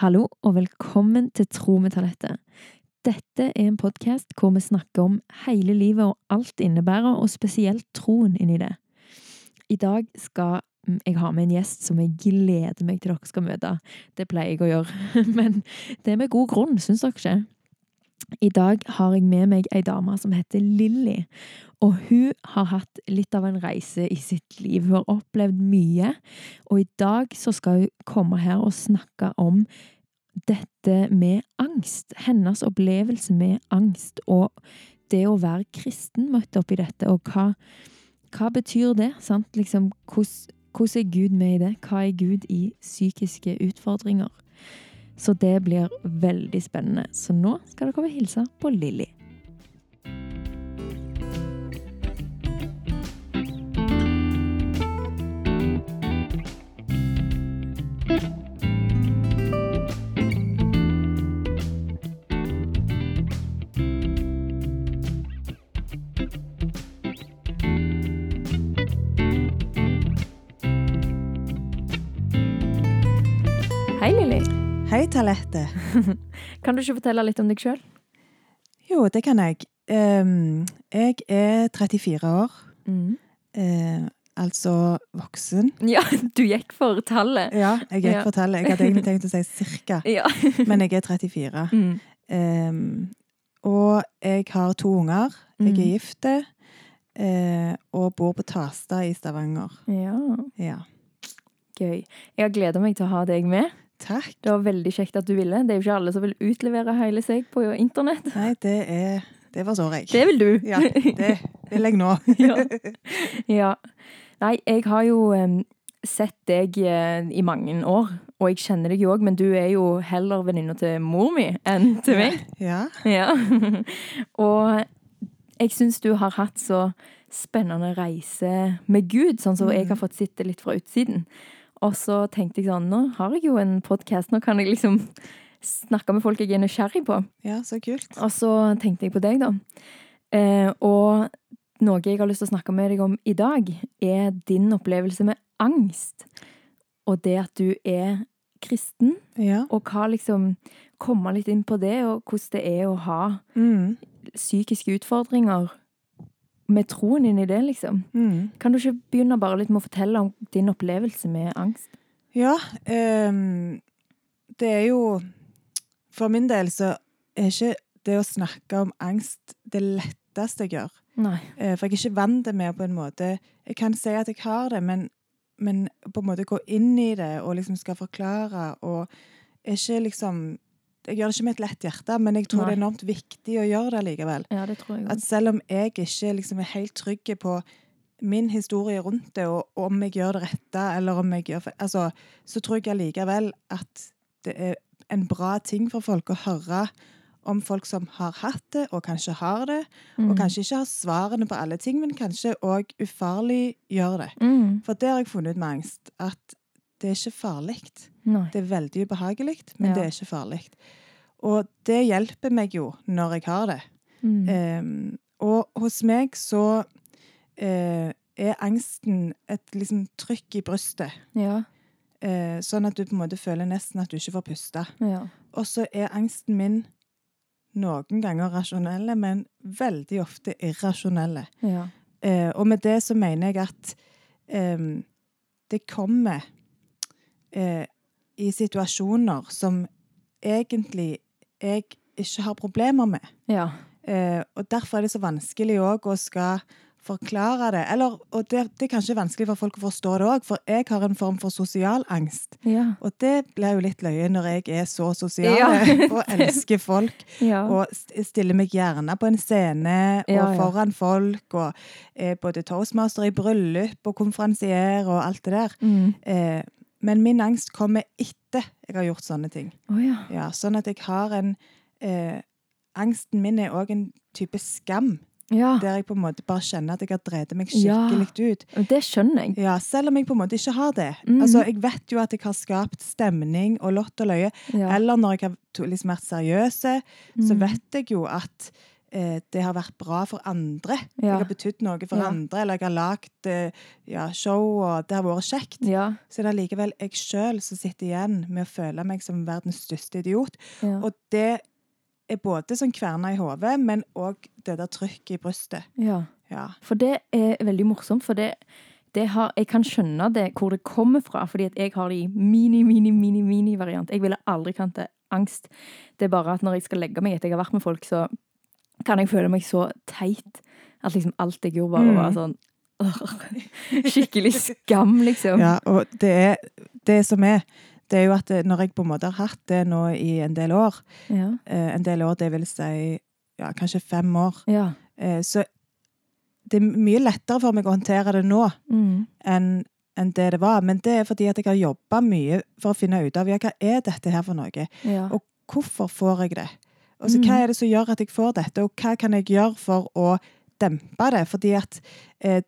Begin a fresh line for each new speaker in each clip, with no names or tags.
Hallo og velkommen til Tro med talentet. Dette er en podkast hvor vi snakker om hele livet og alt det innebærer, og spesielt troen inni det. I dag skal jeg ha med en gjest som jeg gleder meg til dere skal møte. Det pleier jeg å gjøre, men det er med god grunn, syns dere ikke? I dag har jeg med meg ei dame som heter Lilly. Og hun har hatt litt av en reise i sitt liv. Hun har opplevd mye. Og i dag så skal hun komme her og snakke om dette med angst. Hennes opplevelse med angst. Og det å være kristen møtt i dette. Og hva, hva betyr det? sant? Liksom, hvordan er Gud med i det? Hva er Gud i psykiske utfordringer? Så det blir veldig spennende. Så nå skal dere komme og hilse på Lilly. Hei,
Talette.
Kan du ikke fortelle litt om deg sjøl?
Jo, det kan jeg. Um, jeg er 34 år.
Mm.
Uh, altså voksen.
Ja, du gikk for tallet.
Ja, jeg gikk
Ja.
for tallet. Jeg hadde egentlig tenkt å si cirka,
Ja.
men jeg er 34.
Mm.
Um, og jeg har to unger. Jeg er
Mm.
gift uh, og bor på Tasta i Stavanger.
ja.
Ja.
Gøy. Jeg har gleda meg til å ha deg med.
Takk.
Det var veldig kjekt at du ville. Det er jo ikke alle som vil utlevere hele seg på internett.
Nei, det er Det forstår jeg.
Det vil du.
Ja, det vil jeg nå.
Ja. ja. Nei, jeg har jo sett deg eh, i mange år, og jeg kjenner deg jo òg, men du er jo heller venninna til mor mi enn til meg.
Ja.
Ja. og jeg syns du har hatt så spennende reise med Gud, sånn som jeg har fått sitte litt fra utsiden. Og så tenkte jeg sånn, nå har jeg jo en podkast, nå kan jeg liksom snakke med folk jeg er nysgjerrig på.
ja, så kult.
Og så tenkte jeg på deg, da. Eh, og noe jeg har lyst til å snakke med deg om i dag, er din opplevelse med angst. Og det at du er kristen,
Ja.
og hva liksom Komme litt inn på det, og hvordan det er å ha
Mm.
psykiske utfordringer med troen inn i det, liksom.
Mm.
Kan du ikke begynne bare litt med å fortelle om din opplevelse med angst?
Ja, Um, det er jo For min del så er ikke det å snakke om angst det letteste jeg gjør.
Nei.
Eh, For jeg er ikke vant til mer på en måte Jeg kan si at jeg har det, men, men på en måte gå inn i det og liksom skal forklare og er ikke liksom Jeg gjør det ikke med et lett hjerte, men jeg tror
Nei.
det er enormt viktig å gjøre det likevel.
Ja, det tror jeg
At selv om jeg ikke liksom er helt trygg på min historie rundt det, og om jeg gjør det rette, eller om jeg gjør altså, Så tror jeg allikevel at det er en bra ting for folk å høre om folk som har hatt det, og kanskje har det, og kanskje ikke har svarene på alle ting, men kanskje òg ufarlig gjør det.
mm.
For det har jeg funnet ut med angst, at det er ikke farlig. Det er veldig ubehagelig, men
Ja.
det er ikke farlig. Og det hjelper meg jo når jeg har det.
Mm.
Ehm, og hos meg så eh, er angsten et liksom trykk i brystet.
Ja.
Eh, sånn at du på en måte føler nesten at du ikke får puste.
Ja.
Og så er angsten min noen ganger rasjonelle, men veldig ofte irrasjonelle.
Ja.
Eh, og med det så mener jeg at ehm, det kommer eh, i situasjoner som egentlig jeg ikke har problemer med.
Ja.
Eh, og derfor er det så vanskelig òg å skal forklare det. Eller, og det, det er kanskje vanskelig for folk å forstå det òg, for jeg har en form for sosial angst.
Ja.
Og det blir jo litt løye når jeg er så sosial
Ja.
og elsker folk.
ja.
Og stiller meg gjerne på en scene og foran folk. Og er både toastmaster i bryllup og konferansier og alt det der.
Mm.
Eh, men min angst kommer etter jeg har gjort sånne ting.
Oh, ja.
Ja, sånn at jeg har en eh, Angsten min er òg en type skam,
Ja.
der jeg på en måte bare kjenner at jeg har drevet meg skikkelig ut.
Det skjønner jeg.
Ja, Selv om jeg på en måte ikke har det.
Mhm.
Altså, Jeg vet jo at jeg har skapt stemning og lott og løye. Eller når jeg har liksom vært seriøse, så
Mm.
vet jeg jo at det har vært bra for andre.
Ja.
Jeg har betydd noe for
Ja.
andre, eller jeg har lagd eh, ja, show, og det har vært kjekt.
Ja.
Så er det likevel jeg sjøl som sitter igjen med å føle meg som verdens største idiot. Og det er både sånn kverna i hodet, men òg det der trykket i brystet.
ja.
Ja.
For det er veldig morsomt, for det, det har, jeg kan skjønne det, hvor det kommer fra, fordi at jeg har det i mini, mini, mini, mini variant. Jeg ville aldri kalt det angst. Det er bare at når jeg skal legge meg etter jeg har vært med folk, så kan jeg føle meg så teit at liksom alt jeg gjorde bare
Mm.
var sånn Skikkelig skam, liksom.
ja og det, er, det som er, det er jo at når jeg på en måte har hatt det nå i en del år,
Ja.
eh, en del år, det vil si ja, kanskje fem år,
ja.
eh, så det er mye lettere for meg å håndtere det nå
Mm.
enn det det var. Men det er fordi at jeg har jobba mye for å finne ut av ja, hva er dette her for noe.
ja.
Og hvorfor får jeg det? Og så
Mm.
Hva er det som gjør at jeg får dette, og hva kan jeg gjøre for å dempe det? Fordi at eh,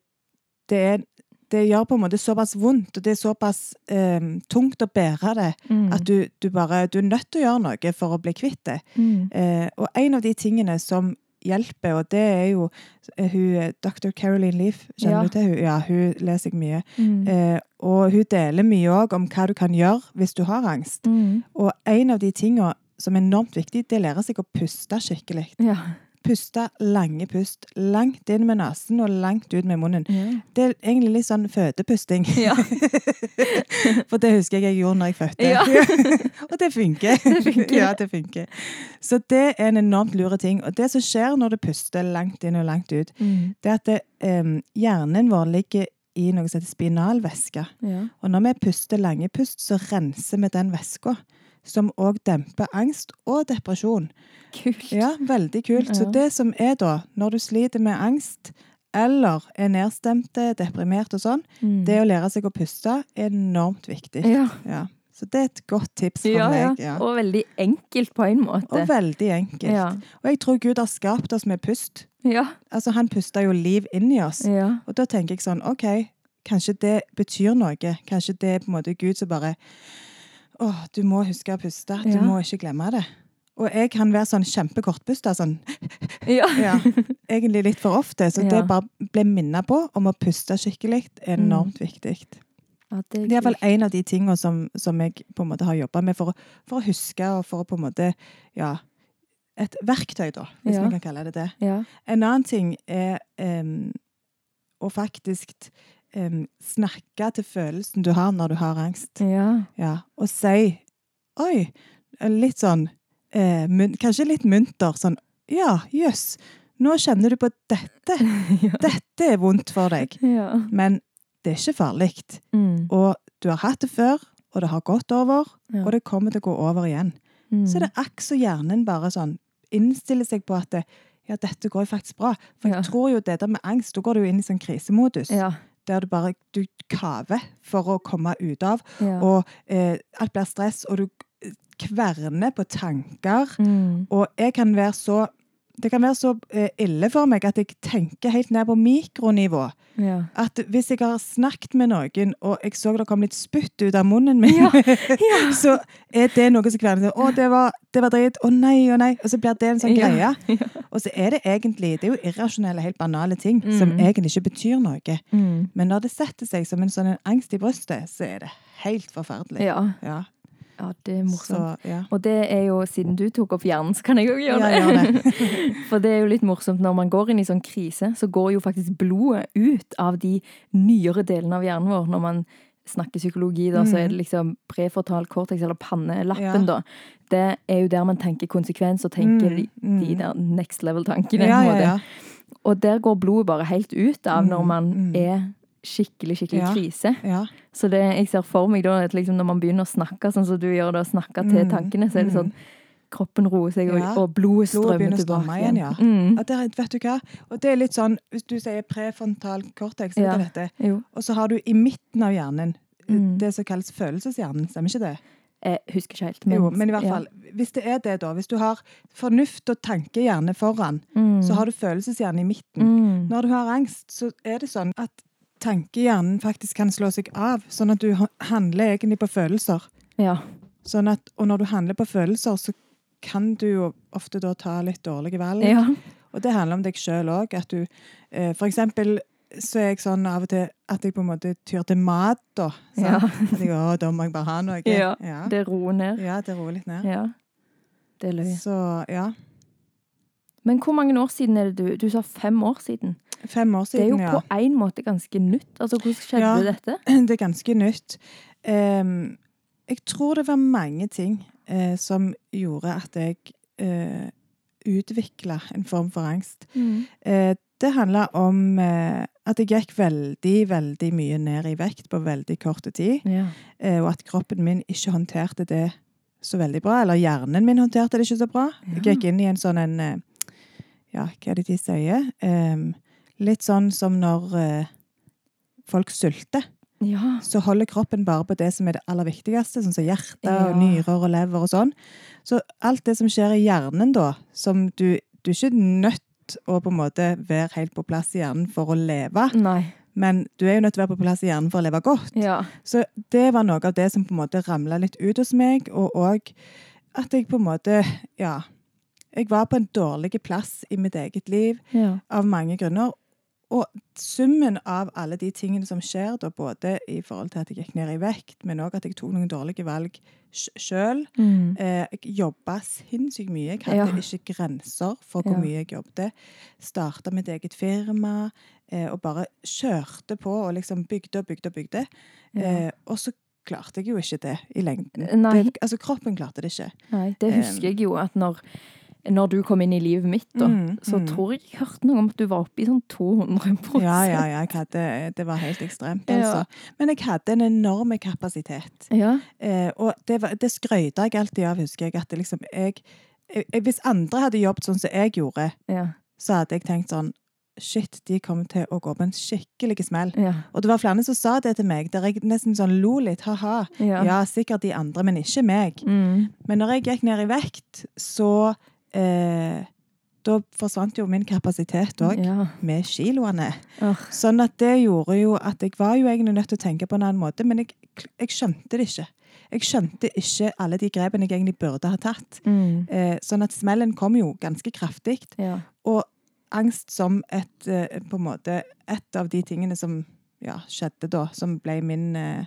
det, det gjør på en måte såpass vondt, og det er såpass eh, tungt å bære det,
Mm.
at du, du bare du er nødt til å gjøre noe for å bli kvitt det.
Mm.
Eh, og en av de tingene som hjelper, og det er jo eh, hun, eh, Dr. Caroline Leaf, kjenner
Ja.
du til hun? Ja, hun leser jeg mye.
Mm.
Eh, og hun deler mye òg om hva du kan gjøre hvis du har angst.
Mm.
Og en av de tingene som er enormt viktig, det er å lære seg å puste skikkelig.
Ja.
Puste lange pust. Langt inn med nesen og langt ut med munnen.
Ja.
Det er egentlig litt sånn fødepusting.
Ja.
For det husker jeg jeg gjorde når jeg fødte.
Ja.
og det funker.
Det funker.
ja, det funker. Så det er en enormt lure ting. Og det som skjer når du puster langt inn og langt ut,
Mm.
det er at det, um, hjernen vår ligger i noe som heter spinalvæske.
ja.
Og når vi puster lange pust, så renser vi den væska. Som òg demper angst og depresjon.
Kult.
Ja, veldig kult. Så det som er da, når du sliter med angst, eller er nedstemte, deprimert og sånn,
Mm.
det å lære seg å puste er enormt viktig.
ja.
Ja. Så det er et godt tips for
Ja, ja.
meg. Ja.
Og veldig enkelt på en måte.
Og veldig enkelt.
Ja.
Og jeg tror Gud har skapt oss med pust.
Ja.
Altså, han pusta jo liv inn i oss.
ja.
Og da tenker jeg sånn, OK, kanskje det betyr noe. Kanskje det er på en måte Gud som bare Å, du må huske å puste. Du
Ja.
må ikke glemme det. Og jeg kan være sånn kjempekortpusta, sånn
Ja.
ja, egentlig litt for ofte. Så det bare ble minnet på om å puste skikkelig er
Mm.
enormt viktig.
Ja, det er
Det er
vel
en av de tingene som, som jeg på en måte har jobba med for, for å huske og for å på en måte Ja, et verktøy, da, hvis vi kan kalle det det.
Ja.
En annen ting er um, å faktisk em, snakke til følelsen du har når du har angst.
Ja.
Ja, og si Oi! Litt sånn eh, mun, Kanskje litt munter. Sånn Ja, jøss. Nå kjenner du på dette.
ja.
Dette er vondt for deg.
ja.
Men det er ikke farlig.
Mm.
Og du har hatt det før, og det har gått over, og det kommer til å gå over igjen.
Mm.
Så det er akk så hjernen bare sånn innstiller seg på at det, ja, dette går jo faktisk bra. For jeg
Ja.
tror jo det der med angst, da går du jo inn i sånn krisemodus.
Ja.
Der du bare du kaver for å komme ut av.
Ja.
Og eh, alt blir stress, og du kverner på tanker.
Mm.
Og jeg kan være så det kan være så eh, ille for meg at jeg tenker helt ned på mikronivå.
Ja.
At hvis jeg har snakket med noen, og jeg så det kom litt spytt ut av munnen min,
Ja, ja.
så er det noe som kverner. Å, det var, det var dritt. Å nei, å nei. Og så blir det en sånn
Ja,
greie. Og så er det egentlig Det er jo irrasjonelle, helt banale ting som
Mm.
egentlig ikke betyr noe.
Mm.
Men når det setter seg som en sånn en angst i brystet, så er det helt forferdelig.
ja.
Ja.
Det er morsomt.
Så, ja.
Og det er jo, siden du tok opp hjernen, så kan jeg òg gjøre
Ja,
det. For det er jo litt morsomt, når man går inn i sånn krise, så går jo faktisk blodet ut av de nyere delene av hjernen vår. Når man snakker psykologi, da, så er det liksom prefortal cortex, eller pannelappen,
Mm. Ja.
da. Det er jo der man tenker konsekvens, og tenker
Mm,
de,
mm.
de der next level-tankene.
Ja, ja.
Og der går blodet bare helt ut av når
Mm,
man
mm.
er skikkelig, skikkelig
Ja.
krise.
ja.
Så det, jeg ser for meg da, at liksom når man begynner å snakke sånn som du gjør det, å snakke til
Mm,
tankene, så er det
mm.
sånn kroppen roer seg,
Ja.
og blodet strømmer tilbake
igjen, ja.
Mm.
Ja, det vet du hva? Og det er litt sånn, hvis du sier prefrontal cortex,
Ja.
dette? Og så har du i midten av hjernen
Mm.
det som kalles følelseshjernen, stemmer ikke det?
Jeg husker ikke helt.
jo, men i hvert
ja.
fall, hvis det er det da, hvis du har fornuft og tankehjerne foran,
Mm.
så har du følelseshjerne i midten.
mm.
Når du har angst, så er det sånn at tankehjernen faktisk kan slå seg av, sånn at du handler egentlig på følelser.
Ja.
Sånn at, og når du handler på følelser, så kan du jo ofte da ta litt dårlige valg.
ja.
Og det handler om deg sjøl òg. At du eh, For eksempel så er jeg sånn av og til at jeg på en måte tyr til mat, da. sant?
Ja.
At jeg, å, da må jeg bare ha noe.
Ja,
ja.
Det roer ned.
ja det roer litt ned.
Ja. Det er løye.
Så ja.
Men hvor mange år siden er det du Du sa fem år siden.
Fem år
Det er jo
ja.
på en måte ganske nytt. Altså, Hvordan skjedde
Ja.
dette?
Det er ganske nytt. Um, jeg tror det var mange ting uh, som gjorde at jeg uh, utvikla en form for angst. Eh, det handla om uh, at jeg gikk veldig, veldig mye ned i vekt på veldig kort tid.
Ja.
eh, og at kroppen min ikke håndterte det så veldig bra. Eller hjernen min håndterte det ikke så bra. Jeg gikk inn i en sånn en eh, Ja, hva er det de sier? Em, litt sånn som når eh, folk sulter.
ja.
Så holder kroppen bare på det som er det aller viktigste, sånn som hjerte og nyrer og lever og sånn. Så alt det som skjer i hjernen da, som du, du er ikke nødt å på en måte være helt på plass i hjernen for å leve,
Nei.
men du er jo nødt til å være på plass i hjernen for å leve godt.
Ja.
Så det var noe av det som på en måte ramla litt ut hos meg, og òg at jeg på en måte Ja. Jeg var på en dårlig plass i mitt eget liv
ja.
av mange grunner. Og summen av alle de tingene som skjer, da, både i forhold til at jeg gikk ned i vekt, men òg at jeg tok noen dårlige valg sjøl
Mm.
eh, Jeg jobba sinnssykt mye. Jeg hadde
Ja.
ikke grenser for hvor
Ja.
mye jeg jobbet. Starta mitt eget firma eh, og bare kjørte på og liksom bygde og bygde og bygde.
Ja.
Eh, og så klarte jeg jo ikke det i lengden. Det, altså Kroppen klarte det ikke.
Nei, det husker jeg jo at når, når du kom inn i livet mitt, da,
Mm,
så
mm.
tror jeg jeg hørte noe om at du var oppe i sånn 200%
Ja, ja, ja. Hadde, det var helt ekstremt,
Ja.
altså. Men jeg hadde en enorm kapasitet.
Ja.
Eh, og det, var- det skrøyta jeg alltid av, husker jeg. At liksom, jeg, jeg, hvis andre hadde jobbet sånn som jeg gjorde,
Ja.
så hadde jeg tenkt sånn Shit, de kommer til å gå på en skikkelig smell. Og det var flere som sa det til meg, der jeg nesten sånn lo litt. Ha-ha.
Ja.
Ja, sikkert de andre, men ikke meg.
Mm.
Men når jeg gikk ned i vekt, så eh, Da forsvant jo min kapasitet òg,
ja.
med kiloene.
Oh.
Sånn at det gjorde jo at jeg var jo egentlig nødt til å tenke på en annen måte, men jeg, jeg skjønte det ikke. Jeg skjønte ikke alle de grepene jeg egentlig burde ha tatt.
mm.
Eh, sånn at smellen kom jo ganske kraftig.
Ja.
Og angst som et, eh, på en måte, et av de tingene som ja, skjedde da, som ble min eh,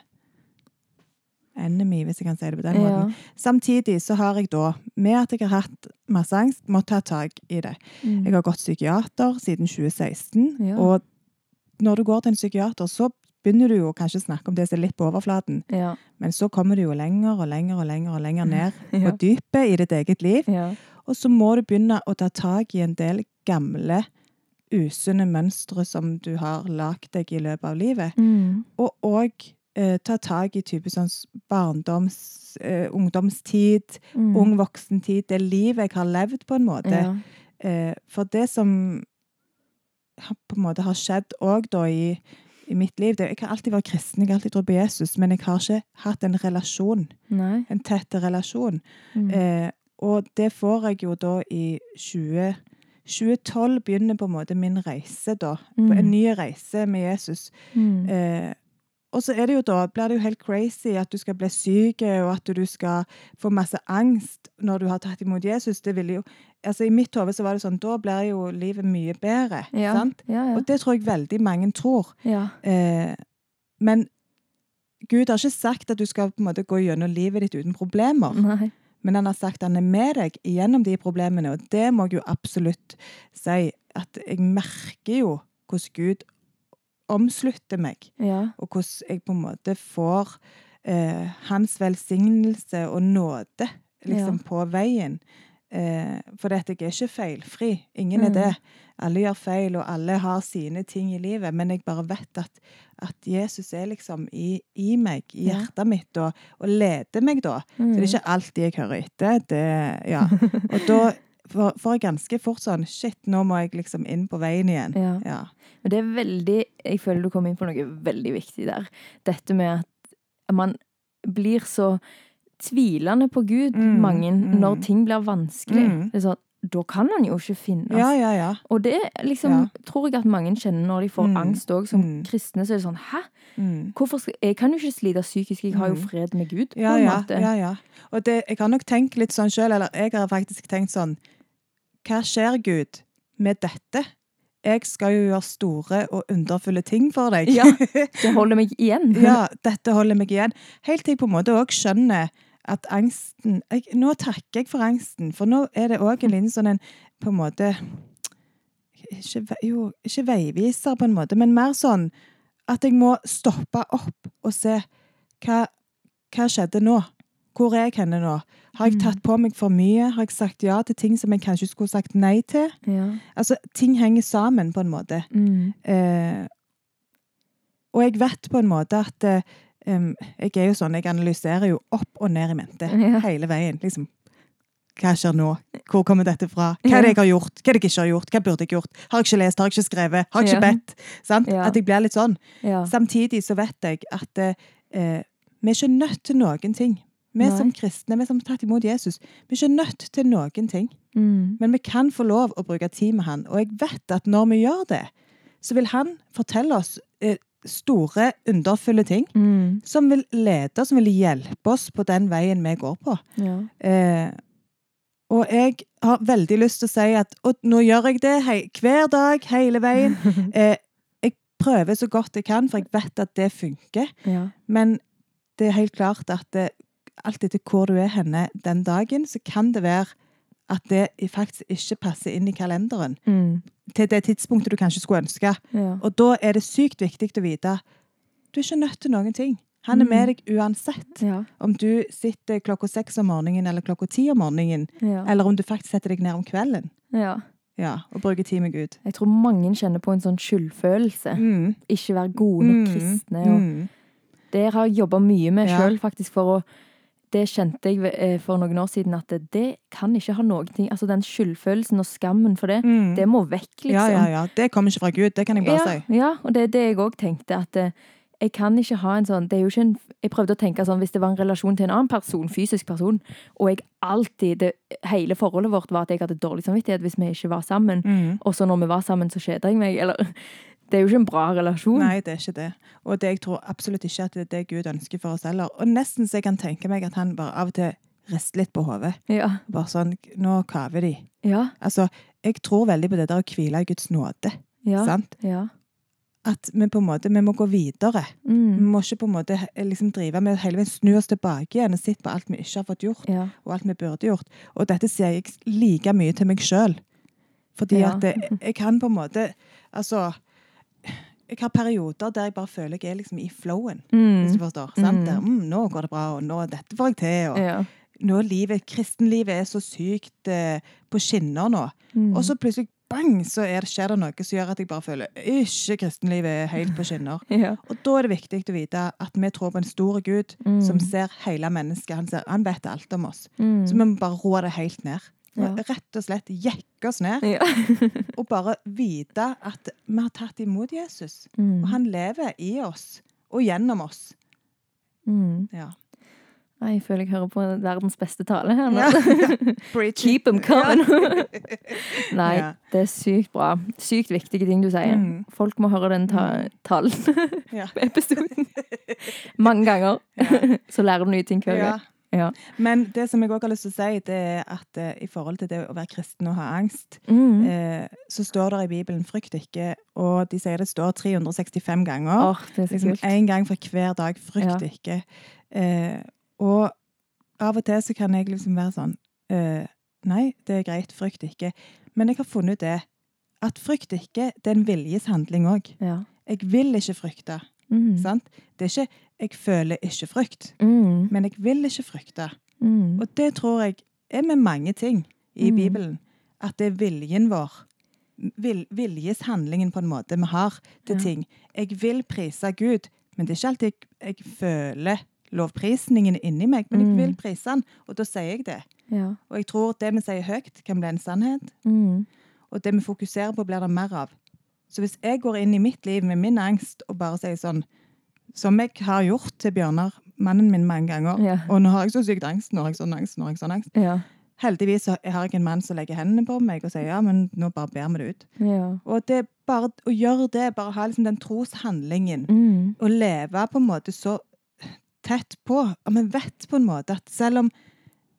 enemy, hvis jeg kan si det på den
Ja.
måten. Samtidig så har jeg da, med at jeg har hatt masse angst, måttet ta tak i det.
Mm.
Jeg har gått psykiater siden 2016,
Ja.
og når du går til en psykiater, så begynner du jo kanskje å snakke om det som er litt på overflaten,
Ja.
men så kommer du jo lenger og lenger og lenger og lenger ned på dypet i ditt eget liv, og så må du begynne å ta tak i en del gamle, usunne mønstre som du har lagt deg i løpet av livet,
Mm.
og òg eh, ta tak i type sånn barndoms, eh, ungdomstid,
Mm.
ung voksentid, det livet jeg har levd på en måte.
Ja.
Eh, for det som på en måte har skjedd òg da i, i mitt liv det, Jeg har alltid vært kristen, jeg har alltid trodd på Jesus, men jeg har ikke hatt en relasjon,
Nei.
en tett relasjon.
Mm.
Eh, og det får jeg jo da i 20, 2012 begynner på en måte min reise, da.
Mm.
En ny reise med Jesus.
Mm.
Eh, og så er det jo da, blir det jo helt crazy at du skal bli syk, og at du skal få masse angst når du har tatt imot Jesus. Det ville jo, altså I mitt hode så var det sånn, da blir jo livet mye bedre.
ja.
sant?
Ja, ja.
Og det tror jeg veldig mange tror.
ja.
Eh, men Gud har ikke sagt at du skal på en måte gå gjennom livet ditt uten problemer.
Nei.
Men han har sagt han er med deg gjennom de problemene, og det må jeg jo absolutt si. At jeg merker jo hvordan Gud omslutter meg
Ja.
og hvordan jeg på en måte får eh, hans velsignelse og nåde liksom på veien. Eh, for dette jeg er ikke feilfri. Ingen er
Mm.
det. Alle gjør feil, og alle har sine ting i livet. Men jeg bare vet at, at Jesus er liksom i, i meg, i
Ja.
hjertet mitt, og, og leder meg da.
Mm.
Så det er ikke alltid jeg hører etter. Det, ja. Og da får for ganske fort sånn Shit, nå må jeg liksom inn på veien igjen.
Ja.
Ja.
Men det er veldig Jeg føler du kom inn på noe veldig viktig der. Dette med at man blir så tvilende på Gud,
Mm,
mange,
mm.
når ting blir vanskelig.
Mm.
Det er sånn, da kan han jo ikke finnes.
ja, ja, ja.
Og det liksom, tror jeg at mange kjenner når de får
Mm,
angst òg. Som
mm.
kristne så er det sånn Hæ?
Mm.
Hvorfor skal, jeg kan jo ikke slite psykisk, jeg har jo
Mm.
fred med Gud.
Ja, ja, ja. Og det, jeg har nok tenkt litt sånn sjøl, eller jeg har faktisk tenkt sånn Hva skjer, Gud, med dette. Jeg skal jo gjøre store og underfulle ting for deg.
Ja. Det holder meg igjen.
ja, dette holder meg igjen. Helt til jeg på en måte òg skjønner at angsten jeg, Nå takker jeg for angsten, for nå er det òg en liten sånn en på en måte ikke, Jo, ikke veiviser, på en måte, men mer sånn at jeg må stoppe opp og se hva, hva skjedde nå? Hvor er jeg henne nå? Har jeg
Mm.
tatt på meg for mye? Har jeg sagt ja til ting som jeg kanskje skulle sagt nei til?
Ja.
Altså, ting henger sammen, på en måte.
Mm.
Eh, og jeg vet på en måte at eh, Jeg er jo sånn, jeg analyserer jo opp og ned i mente
Ja.
hele veien. liksom. Hva skjer nå? Hvor kommer dette fra? Hva er det jeg har gjort? Hva er det jeg ikke har gjort? Hva burde jeg gjort? Har jeg ikke lest? Har jeg ikke skrevet? Har jeg ikke bedt? Sant?
Ja.
At jeg blir litt sånn. Samtidig så vet jeg at eh, eh, vi er ikke nødt til noen ting. Vi
Nei.
som kristne, vi som har tatt imot Jesus, vi er ikke nødt til noen ting.
Mm.
Men vi kan få lov å bruke tid med han. Og jeg vet at når vi gjør det, så vil han fortelle oss eh, store, underfulle ting
Mm.
som vil lede oss, som vil hjelpe oss på den veien vi går på.
Ja.
Eh, og jeg har veldig lyst til å si at og nå gjør jeg det hei, hver dag, hele veien. Eh, jeg prøver så godt jeg kan, for jeg vet at det funker.
Ja.
Men det er helt klart at det, alt etter hvor du er henne den dagen, så kan det være at det faktisk ikke passer inn i kalenderen
Mm.
til det tidspunktet du kanskje skulle ønske.
Ja.
Og da er det sykt viktig å vite du er ikke nødt til noen ting. Han er med
Mm.
deg uansett.
Ja.
Om du sitter klokka seks om morgenen eller klokka ti om morgenen,
Ja.
eller om du faktisk setter deg ned om kvelden
ja.
ja, og bruker tid med Gud.
Jeg tror mange kjenner på en sånn skyldfølelse.
Mm.
Ikke være gode nok
Mm.
kristne. Og
Mm.
Det har jeg jobba mye med sjøl, faktisk, for å det kjente jeg eh, for noen år siden, at det, kan ikke ha noen ting Altså den skyldfølelsen og skammen for det,
Mm.
det må vekk, liksom.
Ja, ja, ja. Det kommer ikke fra Gud, det kan jeg bare
ja,
si.
ja, og det er det jeg òg tenkte. At eh, jeg kan ikke ha en sånn det er jo ikke en, Jeg prøvde å tenke sånn hvis det var en relasjon til en annen person, fysisk person, og jeg alltid det, Hele forholdet vårt var at jeg hadde dårlig samvittighet hvis vi ikke var sammen.
Mm.
Og så når vi var sammen, så kjeda jeg meg. Eller Det er jo ikke en bra relasjon.
Nei, det er ikke det. Og det, jeg tror absolutt ikke at det er det Gud ønsker for oss heller. Og nesten så jeg kan tenke meg at han bare av og til rister litt på hodet.
Ja.
Bare sånn Nå kaver de.
Ja.
Altså, jeg tror veldig på det der å hvile i Guds nåde.
Ja.
Sant?
ja.
At vi på en måte, vi må gå videre. Vi
Mm.
må ikke på en måte liksom drive med hele veien snu oss tilbake igjen og sitte på alt vi ikke har fått gjort, og alt vi burde gjort. Og dette sier jeg like mye til meg sjøl. Fordi at jeg, jeg kan på en måte Altså Jeg har perioder der jeg bare føler jeg er liksom i flowen, hvis du
Mm.
forstår. Sant?
Mm.
Der, mm, nå går det bra, og nå dette får jeg til. Og
ja.
nå livet, kristenlivet er så sykt eh, på skinner nå.
Mm.
Og så plutselig bang, så er det, skjer det noe som gjør at jeg bare føler ikke kristenlivet er helt på skinner.
ja.
Og da er det viktig å vite at vi tror på en stor Gud
Mm.
som ser hele mennesket. Han, ser, han vet alt om oss.
Mm.
Så vi må bare roe det helt ned.
Ja.
Rett og slett jekke oss ned.
ja.
Og bare vite at vi har tatt imot Jesus.
Mm.
Og han lever i oss og gjennom oss.
Mm.
Ja.
Jeg føler jeg hører på verdens beste tale her nå.
Ja.
Keep them coming! Nei, det er sykt bra. Sykt viktige ting du sier.
Mm.
Folk må høre den ta talen på episoden. Mange ganger. Så lærer du nye ting hver
Ja.
gang. Ja.
Men det som jeg også har lyst til å si, det er at eh, i forhold til det å være kristen og ha angst,
Mm.
eh, så står det i Bibelen 'frykt ikke', og de sier det står 365 ganger.
Er så
liksom gang for hver dag. Frykt
Ja.
ikke. Eh, og av og til så kan jeg liksom være sånn eh, Nei, det er greit, frykt ikke. Men jeg har funnet ut det. At frykt ikke, det er en viljeshandling òg.
Ja.
Jeg vil ikke frykte.
Mm.
Sant? Det er ikke 'jeg føler ikke frykt',
Mm.
men jeg vil ikke frykte.
Mm.
Og det tror jeg er med mange ting i
Mm.
Bibelen. At det er viljen vår. Vil, viljeshandlingen på en måte vi har til
Ja.
ting. Jeg vil prise Gud, men det er ikke alltid jeg, jeg føler lovprisningen inni meg. Men
Mm.
jeg vil prise han, og da sier jeg det.
Ja.
Og jeg tror det vi sier høyt, kan bli en sannhet.
Mm.
Og det vi fokuserer på, blir det mer av. Så hvis jeg går inn i mitt liv med min angst og bare sier sånn Som jeg har gjort til Bjørnar, mannen min, mange ganger.
Ja.
Og nå har jeg så sykt angst, nå har jeg sånn angst, nå har jeg sånn angst.
Ja.
Heldigvis så har jeg en mann som legger hendene på meg og sier ja, men nå bare ber vi det ut.
Ja.
Og det bare å gjøre det, bare ha liksom den troshandlingen,
Mm.
og leve på en måte så tett på. Og vi vet på en måte at selv om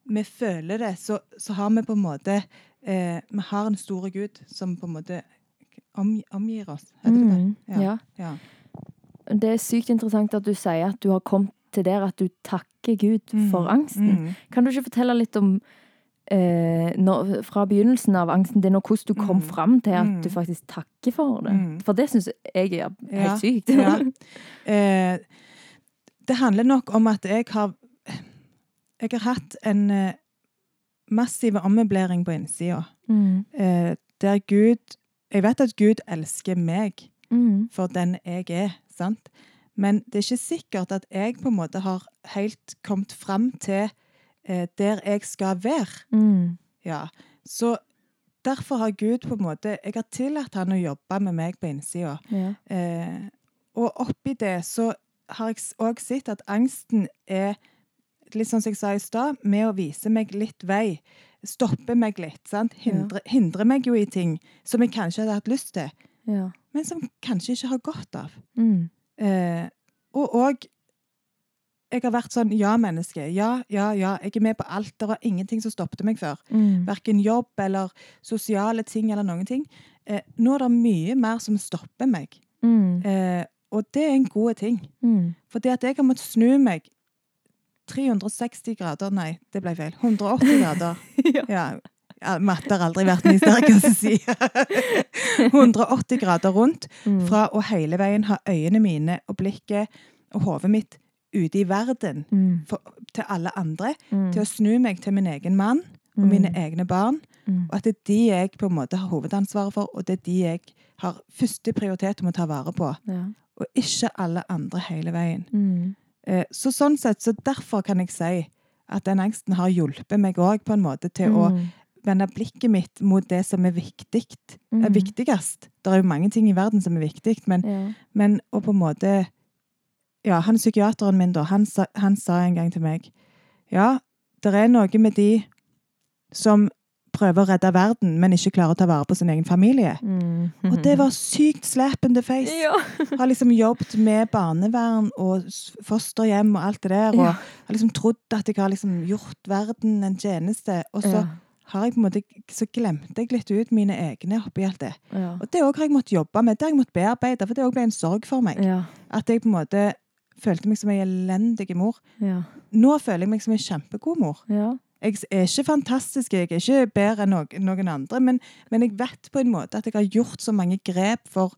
vi føler det, så, så har vi på en måte eh, vi har en store Gud som på en måte om, omgir oss. Heter det det?
Mm, ja.
Ja.
Det er sykt interessant at du sier at du har kommet til der at du takker Gud
Mm,
for angsten.
mm.
Kan du ikke fortelle litt om eh, når, fra begynnelsen av angsten din, og hvordan du kom
Mm.
fram til at
Mm.
du faktisk takker for det?
Mm.
For det syns jeg er helt
Ja,
sykt.
ja. Eh, det handler nok om at jeg har Jeg har hatt en eh, massiv ommøblering på innsida.
Mm.
Eh, der Gud Jeg vet at Gud elsker meg
Mm.
for den jeg er, sant? Men det er ikke sikkert at jeg på en måte har helt kommet fram til eh, der jeg skal være.
Mm.
Ja. Så derfor har Gud på en måte Jeg har tillatt han å jobbe med meg på innsida.
Ja.
Eh, og oppi det så har jeg òg sett at angsten er, litt sånn som jeg sa i stad, med å vise meg litt vei. Stoppe meg litt. sant? Hindre, hindre meg jo i ting som jeg kanskje hadde hatt lyst til,
ja.
men som kanskje ikke har godt av.
Mm.
Eh, og òg Jeg har vært sånn ja-menneske. Ja, ja, ja. Jeg er med på alt. Det var ingenting som stoppet meg før.
Mm.
Verken jobb eller sosiale ting eller noen ting. Eh, nå er det mye mer som stopper meg.
Mm.
Eh, og det er en god ting.
Mm.
For det at jeg har måttet snu meg 360 grader Nei, det ble feil. 180 grader.
ja.
Ja, matte har aldri vært min sterkeste side. 180 grader rundt.
Mm.
Fra å hele veien ha øynene mine og blikket og hodet mitt ute i verden
Mm.
for, til alle andre,
Mm.
til å snu meg til min egen mann og mine egne barn. Og at det er de jeg på en måte har hovedansvaret for, og det er de jeg har første prioritet om å ta vare på.
Ja.
Og ikke alle andre hele veien.
Mm.
Eh, Så sånn sett, så derfor kan jeg si at den angsten har hjulpet meg òg på en måte til å
Mm.
Vende blikket mitt mot det som er viktig. Er
Mm.
viktigst. Det er jo mange ting i verden som er viktig, men,
Ja.
men å på en måte Ja, han psykiateren min, da, han sa, han sa en gang til meg Ja, det er noe med de som prøver å redde verden, men ikke klarer å ta vare på sin egen familie.
Mm.
Og det var sykt slap in the face.
Ja.
Har liksom jobbet med barnevern og fosterhjem og alt det der. Og
Ja.
har liksom trodd at jeg har liksom gjort verden en tjeneste. Og så
Ja.
Har jeg på en måte, så glemte jeg litt ut mine egne oppi alt det.
Ja.
Og det òg har jeg måttet jobbe med. Det har jeg måttet bearbeide, for det òg ble en sorg for meg.
Ja.
At jeg på en måte følte meg som ei elendig mor.
Ja.
Nå føler jeg meg som ei kjempegod mor.
Ja.
Jeg er ikke fantastisk, jeg er ikke bedre enn noen andre, men, men jeg vet på en måte at jeg har gjort så mange grep for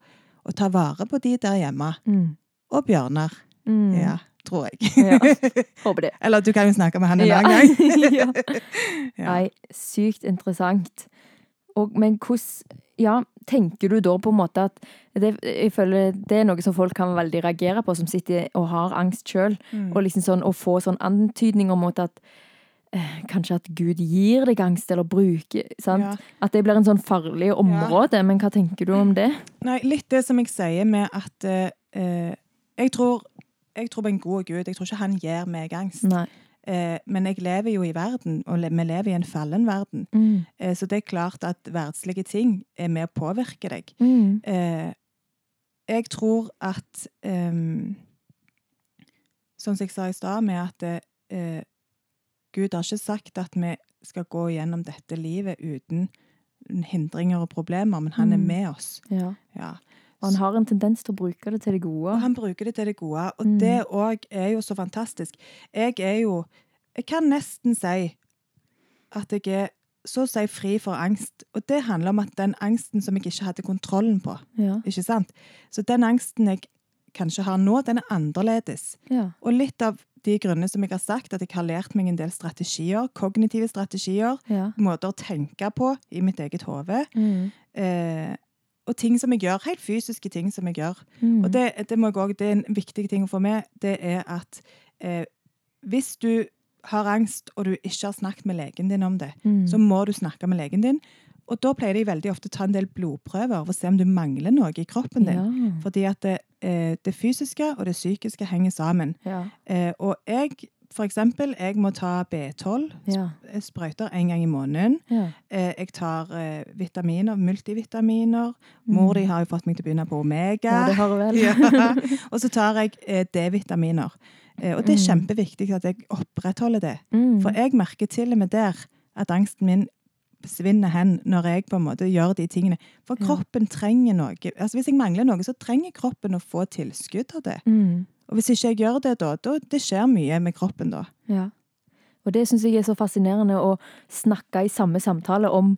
å ta vare på de der hjemme.
Mm.
Og Bjørnar.
Mm.
Ja, tror jeg.
Ja. Håper det.
Eller du kan jo snakke med han en
Ja.
annen gang.
ja.
Ja.
Nei, sykt interessant. Og, men hvordan ja, tenker du da på en måte at det, jeg føler det er noe som folk kan veldig reagere på, som sitter og har angst sjøl,
Mm.
og liksom sånn, å få sånn antydning om at eh, Kanskje at Gud gir deg angst, eller bruker sant?
Ja.
At det blir en sånn farlig område. Men hva tenker du om det?
Nei, litt det som jeg sier med at eh, eh, jeg, tror, jeg tror på en god Gud. Jeg tror ikke han gir meg angst. Eh, men jeg lever jo i verden, og vi lever i en fallen verden.
Mm.
Eh, så det er klart at verdslige ting er med å påvirke deg.
Mm.
Eh, jeg tror at ehm, Sånn som jeg sa i stad, med at eh, Gud har ikke sagt at vi skal gå gjennom dette livet uten hindringer og problemer, men han er
Mm.
med oss.
Ja.
Ja.
Og han har en tendens til å bruke det til det gode.
Og han bruker det til det gode, og
Mm.
det òg er jo så fantastisk. Jeg er jo Jeg kan nesten si at jeg er så å si fri for angst. Og det handler om at den angsten som jeg ikke hadde kontrollen på.
Ja.
Ikke sant? Så den angsten jeg kanskje har nå, den er annerledes.
Ja.
Og litt av de grunnene som jeg har sagt, at jeg har lært meg en del strategier, kognitive strategier,
ja.
måter å tenke på i mitt eget hode,
Mm.
eh, og ting som jeg gjør, helt fysiske ting som jeg gjør.
Mm.
Og det, det, må jeg også, det er en viktig ting å få med, det er at eh, hvis du har angst, og du ikke har snakket med legen din om det,
mm.
så må du snakke med legen din. Og da pleier de veldig ofte å ta en del blodprøver for å se om du mangler noe i kroppen din.
Ja.
Fordi at det, eh, det fysiske og det psykiske henger sammen.
Ja.
Eh, og jeg, for eksempel, jeg må ta B12
Ja.
sprøyter en gang i måneden.
Ja.
Eh, jeg tar eh, vitaminer, multivitaminer. Mor di har jo fått meg til å begynne på omega.
Mm. ja, det har vel.
Ja. Og så tar jeg eh, D-vitaminer. Eh, og det er
Mm.
kjempeviktig at jeg opprettholder det.
Mm.
For jeg merker til og med der at angsten min svinner hen når jeg på en måte gjør de tingene. For kroppen trenger noe. Altså Hvis jeg mangler noe, så trenger kroppen å få tilskudd av det.
Mm.
Og hvis ikke jeg gjør det, da, da det skjer mye med kroppen da.
Ja. Og det syns jeg er så fascinerende å snakke i samme samtale om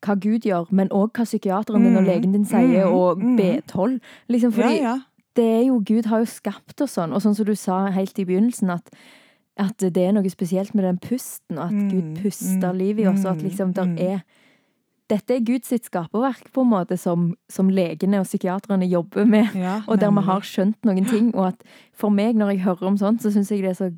hva Gud gjør, men òg hva psykiateren din og
Mm,
legen din sier,
mm,
og
mm.
B12. Liksom fordi
ja, ja.
det er jo Gud har jo skapt oss sånn, og sånn som du sa helt i begynnelsen, at, at det er noe spesielt med den pusten, og at Gud puster liv i oss, og at liksom der er Dette er Guds skaperverk, på en måte, som, som legene og psykiaterne jobber med.
ja
Og der vi har skjønt noen ting. Og at for meg, når jeg hører om sånt, så syns jeg det er så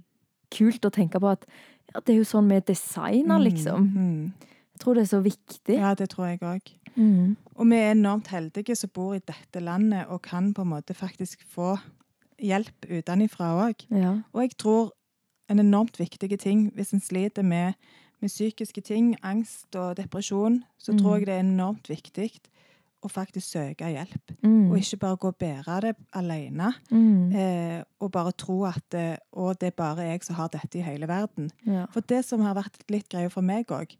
kult å tenke på at ja, det er jo sånn vi designer,
Mm,
liksom.
mm.
Jeg tror det er så viktig.
Ja, det tror jeg òg.
Mm.
Og vi er enormt heldige som bor i dette landet og kan på en måte faktisk få hjelp utenfra òg.
Ja.
Og jeg tror en enormt viktig ting hvis en sliter med, med psykiske ting, angst og depresjon, så tror
Mm.
jeg det er enormt viktig å faktisk søke hjelp.
Mm.
Og ikke bare gå og bære det alene.
Mm.
Eh, og bare tro at det, og det er bare jeg som har dette i hele verden.
Ja.
For det som har vært litt greia for meg òg,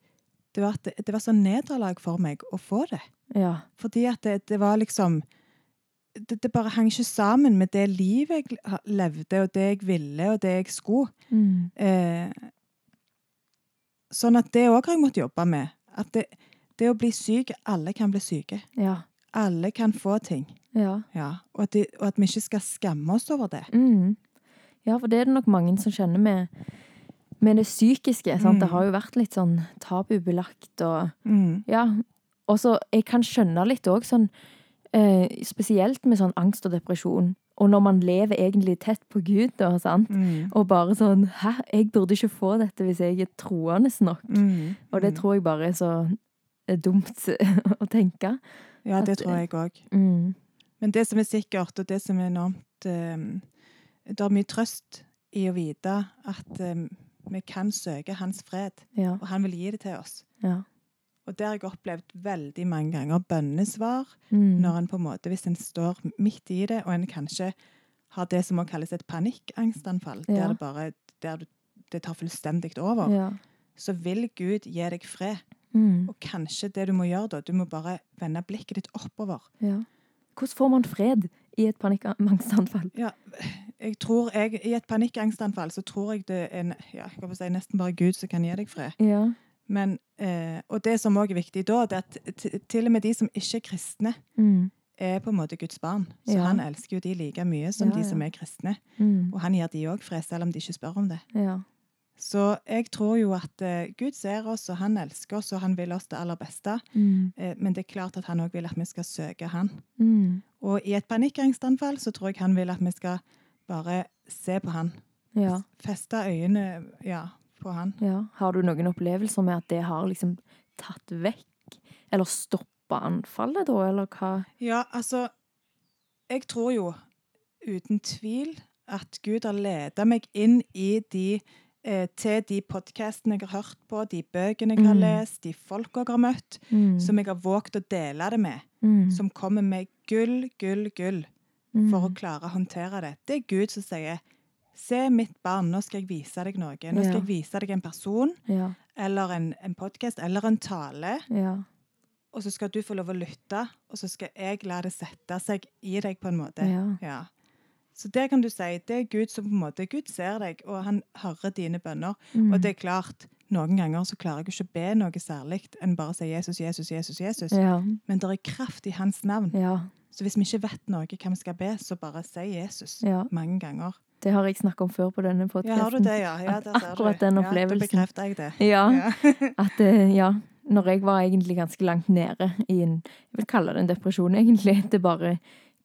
det var at det, det var sånn nederlag for meg å få det.
ja.
Fordi at det, det var liksom det, det bare hang ikke sammen med det livet jeg levde, og det jeg ville, og det jeg skulle.
Mm.
Eh, sånn at det òg har jeg måttet jobbe med. At det, det å bli syk Alle kan bli syke.
Ja.
Alle kan få ting.
Ja.
Ja. Og, at de, og at vi ikke skal skamme oss over det.
Mm. ja, for det er det nok mange som kjenner med, med det psykiske. Sant? Det
Mm.
har jo vært litt sånn tabubelagt og
Mm.
Ja. Og så jeg kan skjønne litt òg sånn eh, Spesielt med sånn angst og depresjon. Og når man lever egentlig tett på Gud, da, sant.
Mm.
Og bare sånn Hæ, jeg burde ikke få dette hvis jeg er troende nok.
Mm.
Og det
Mm.
tror jeg bare er så eh, dumt å tenke.
Ja, det
at-
tror jeg òg.
Mm.
Men det som er sikkert, og det som er enormt eh, Det er mye trøst i å vite at eh, vi kan søke hans fred,
Ja.
og han vil gi det til oss.
ja.
Og det har jeg opplevd veldig mange ganger. Bønnesvar.
Mm.
Når en på en måte, Hvis en står midt i det, og en kanskje har det som må kalles et panikkangstanfall,
Ja.
der det bare der du, det tar fullstendig over,
Ja.
så vil Gud gi deg fred.
Mm.
Og kanskje det du må gjøre da, du må bare vende blikket ditt oppover.
ja. Hvordan får man fred i et panikkangstanfall?
Ja, jeg tror jeg, I et panikkangstanfall så tror jeg det er en- ja, jeg si, nesten bare Gud som kan gi deg fred.
Ja.
Men, eh, og det som også er viktig da, det er at til og med de som ikke er kristne,
Mm.
er på en måte Guds barn. Så
Ja.
han elsker jo de like mye som
Ja,
de som er kristne.
Mm.
Og han gir de òg fred, selv om de ikke spør om det.
Ja.
Så jeg tror jo at eh, Gud ser oss, og han elsker oss, og han vil oss det aller beste.
Mm.
Eh, men det er klart at han òg vil at vi skal søke han.
Mm.
Og i et panikkangstanfall så tror jeg han vil at vi skal bare se på han.
Ja.
Feste øynene ja, på han.
ja. Har du noen opplevelser med at det har liksom tatt vekk? Eller stoppa anfallet, da, eller hva?
Ja, altså Jeg tror jo uten tvil at Gud har ledet meg inn i de eh, til de podkastene jeg har hørt på, de bøkene jeg har
Mm.
lest, de folka jeg har møtt,
Mm.
som jeg har våget å dele det med.
Mm.
Som kommer med gull, gull, gull for å
Mm.
klare å håndtere det. Det er Gud som sier Se, mitt barn, nå skal jeg vise deg noe. Nå skal jeg vise deg en person,
Ja.
eller en, en podkast, eller en tale.
Ja.
Og så skal du få lov å lytte, og så skal jeg la det sette seg i deg på en måte.
Ja.
Ja. Så det kan du si. Det er Gud som på en måte Gud ser deg, og han hører dine bønner.
Mm.
Og det er klart, noen ganger så klarer jeg ikke å be noe særlig enn bare å si Jesus, Jesus, Jesus, Jesus. Men det er kraft i hans navn.
ja.
Så hvis vi ikke vet noe hva vi skal be, så bare si Jesus mange ganger.
Det har jeg snakket om før på denne
Ja,
podkasten.
har du det, ja? ja
At akkurat den opplevelsen.
Ja, da bekrefter jeg det.
Ja.
Ja.
At eh, ja, når jeg var egentlig ganske langt nede i en Jeg vil kalle det en depresjon, egentlig. Det bare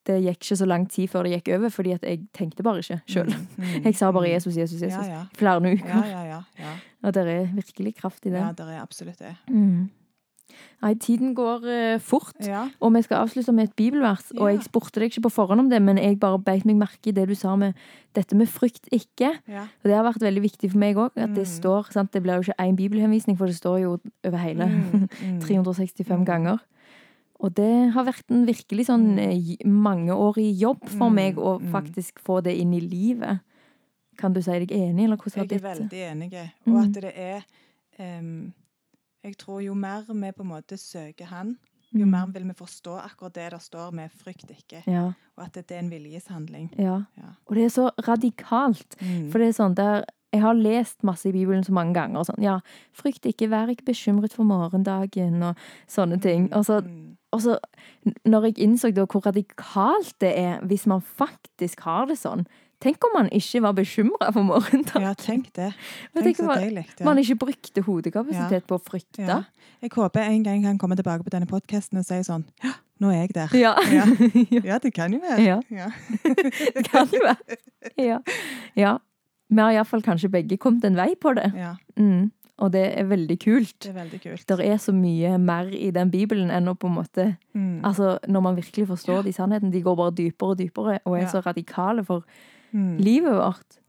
Det gikk ikke så lang tid før det gikk over, fordi at jeg tenkte bare ikke sjøl.
Mm, mm,
Jeg sa bare
mm.
Jesus, Jesus, Jesus.
Ja, ja.
Flere uker.
Ja, ja, ja. ja.
Og det er virkelig kraft i det.
ja det er absolutt det.
Mm. Nei, tiden går uh, fort.
Ja.
Og vi skal avslutte med et bibelvers. Og jeg spurte deg ikke på forhånd om det, men jeg bare beit meg merke i det du sa med dette med frykt ikke.
ja.
Og det har vært veldig viktig for meg òg, at det
Mm.
står sant? Det blir jo ikke én bibelhenvisning, for det står jo over hele
Mm, mm.
365
Mm.
ganger. Og det har vært en virkelig sånn
Mm.
eh, mangeårig jobb for meg å faktisk få det inn i livet. Kan du si deg enig, eller hvordan har
Jeg er veldig enig. Og at det er em, Jeg tror jo mer vi på en måte søker Han, jo
Mm.
mer vil vi forstå akkurat det der står med 'frykt ikke',
Ja,
og at det er en viljeshandling.
ja.
Ja.
Og det er så radikalt.
Mm.
For det er sånn der Jeg har lest masse i Bibelen så mange ganger. og Sånn, ja, frykt ikke, vær ikke bekymret for morgendagen og sånne ting. Og så,
Mm.
og så når jeg innså hvor radikalt det er hvis man faktisk har det sånn Tenk om man ikke var bekymra for morgendagen.
Ja, tenk det. Tenk så deilig. Ja.
man ikke brukte hodekapasitet på å frykte.
Ja. Jeg håper en gang han kommer tilbake på denne podkasten og sier sånn Ja, nå er jeg der.
Ja.
Ja.
ja.
Ja, det kan jo være.
Ja.
Ja.
Det kan jo være. Ja. ja. Vi har iallfall kanskje begge kommet en vei på det.
ja.
Mm. Og det er veldig kult.
Det er veldig kult.
Der er så mye mer i den bibelen enn å på en måte
Mm.
Altså, når man virkelig forstår de sannhetene, de går bare dypere og dypere og er
Ja.
så radikale for
Mm.
livet vårt.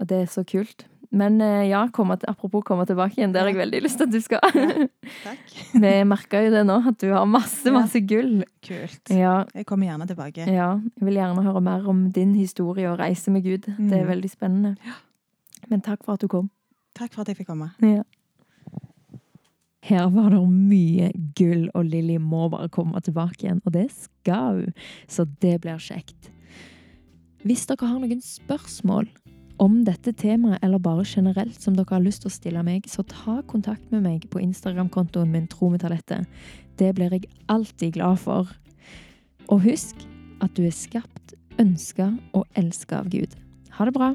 Og det er så kult. Men eh, ja, komme, til- apropos komme tilbake igjen, det har jeg veldig lyst til at du skal.
Takk.
Vi merka jo det nå, at du har masse, masse gull.
Kult.
Ja,
Jeg kommer gjerne tilbake.
ja. Jeg vil gjerne høre mer om din historie og reise med Gud. Det er
Mm.
veldig spennende. Men takk for at du kom.
Takk for at jeg fikk komme.
Ja. Her var det mye gull, og Lilly må bare komme tilbake igjen. Og det skal hun, så det blir kjekt. Hvis dere har noen spørsmål om dette temaet, eller bare generelt som dere har lyst til å stille meg, så ta kontakt med meg på Instagram-kontoen min Trometalette. Det blir jeg alltid glad for. Og husk at du er skapt, ønska og elska av Gud. Ha det bra.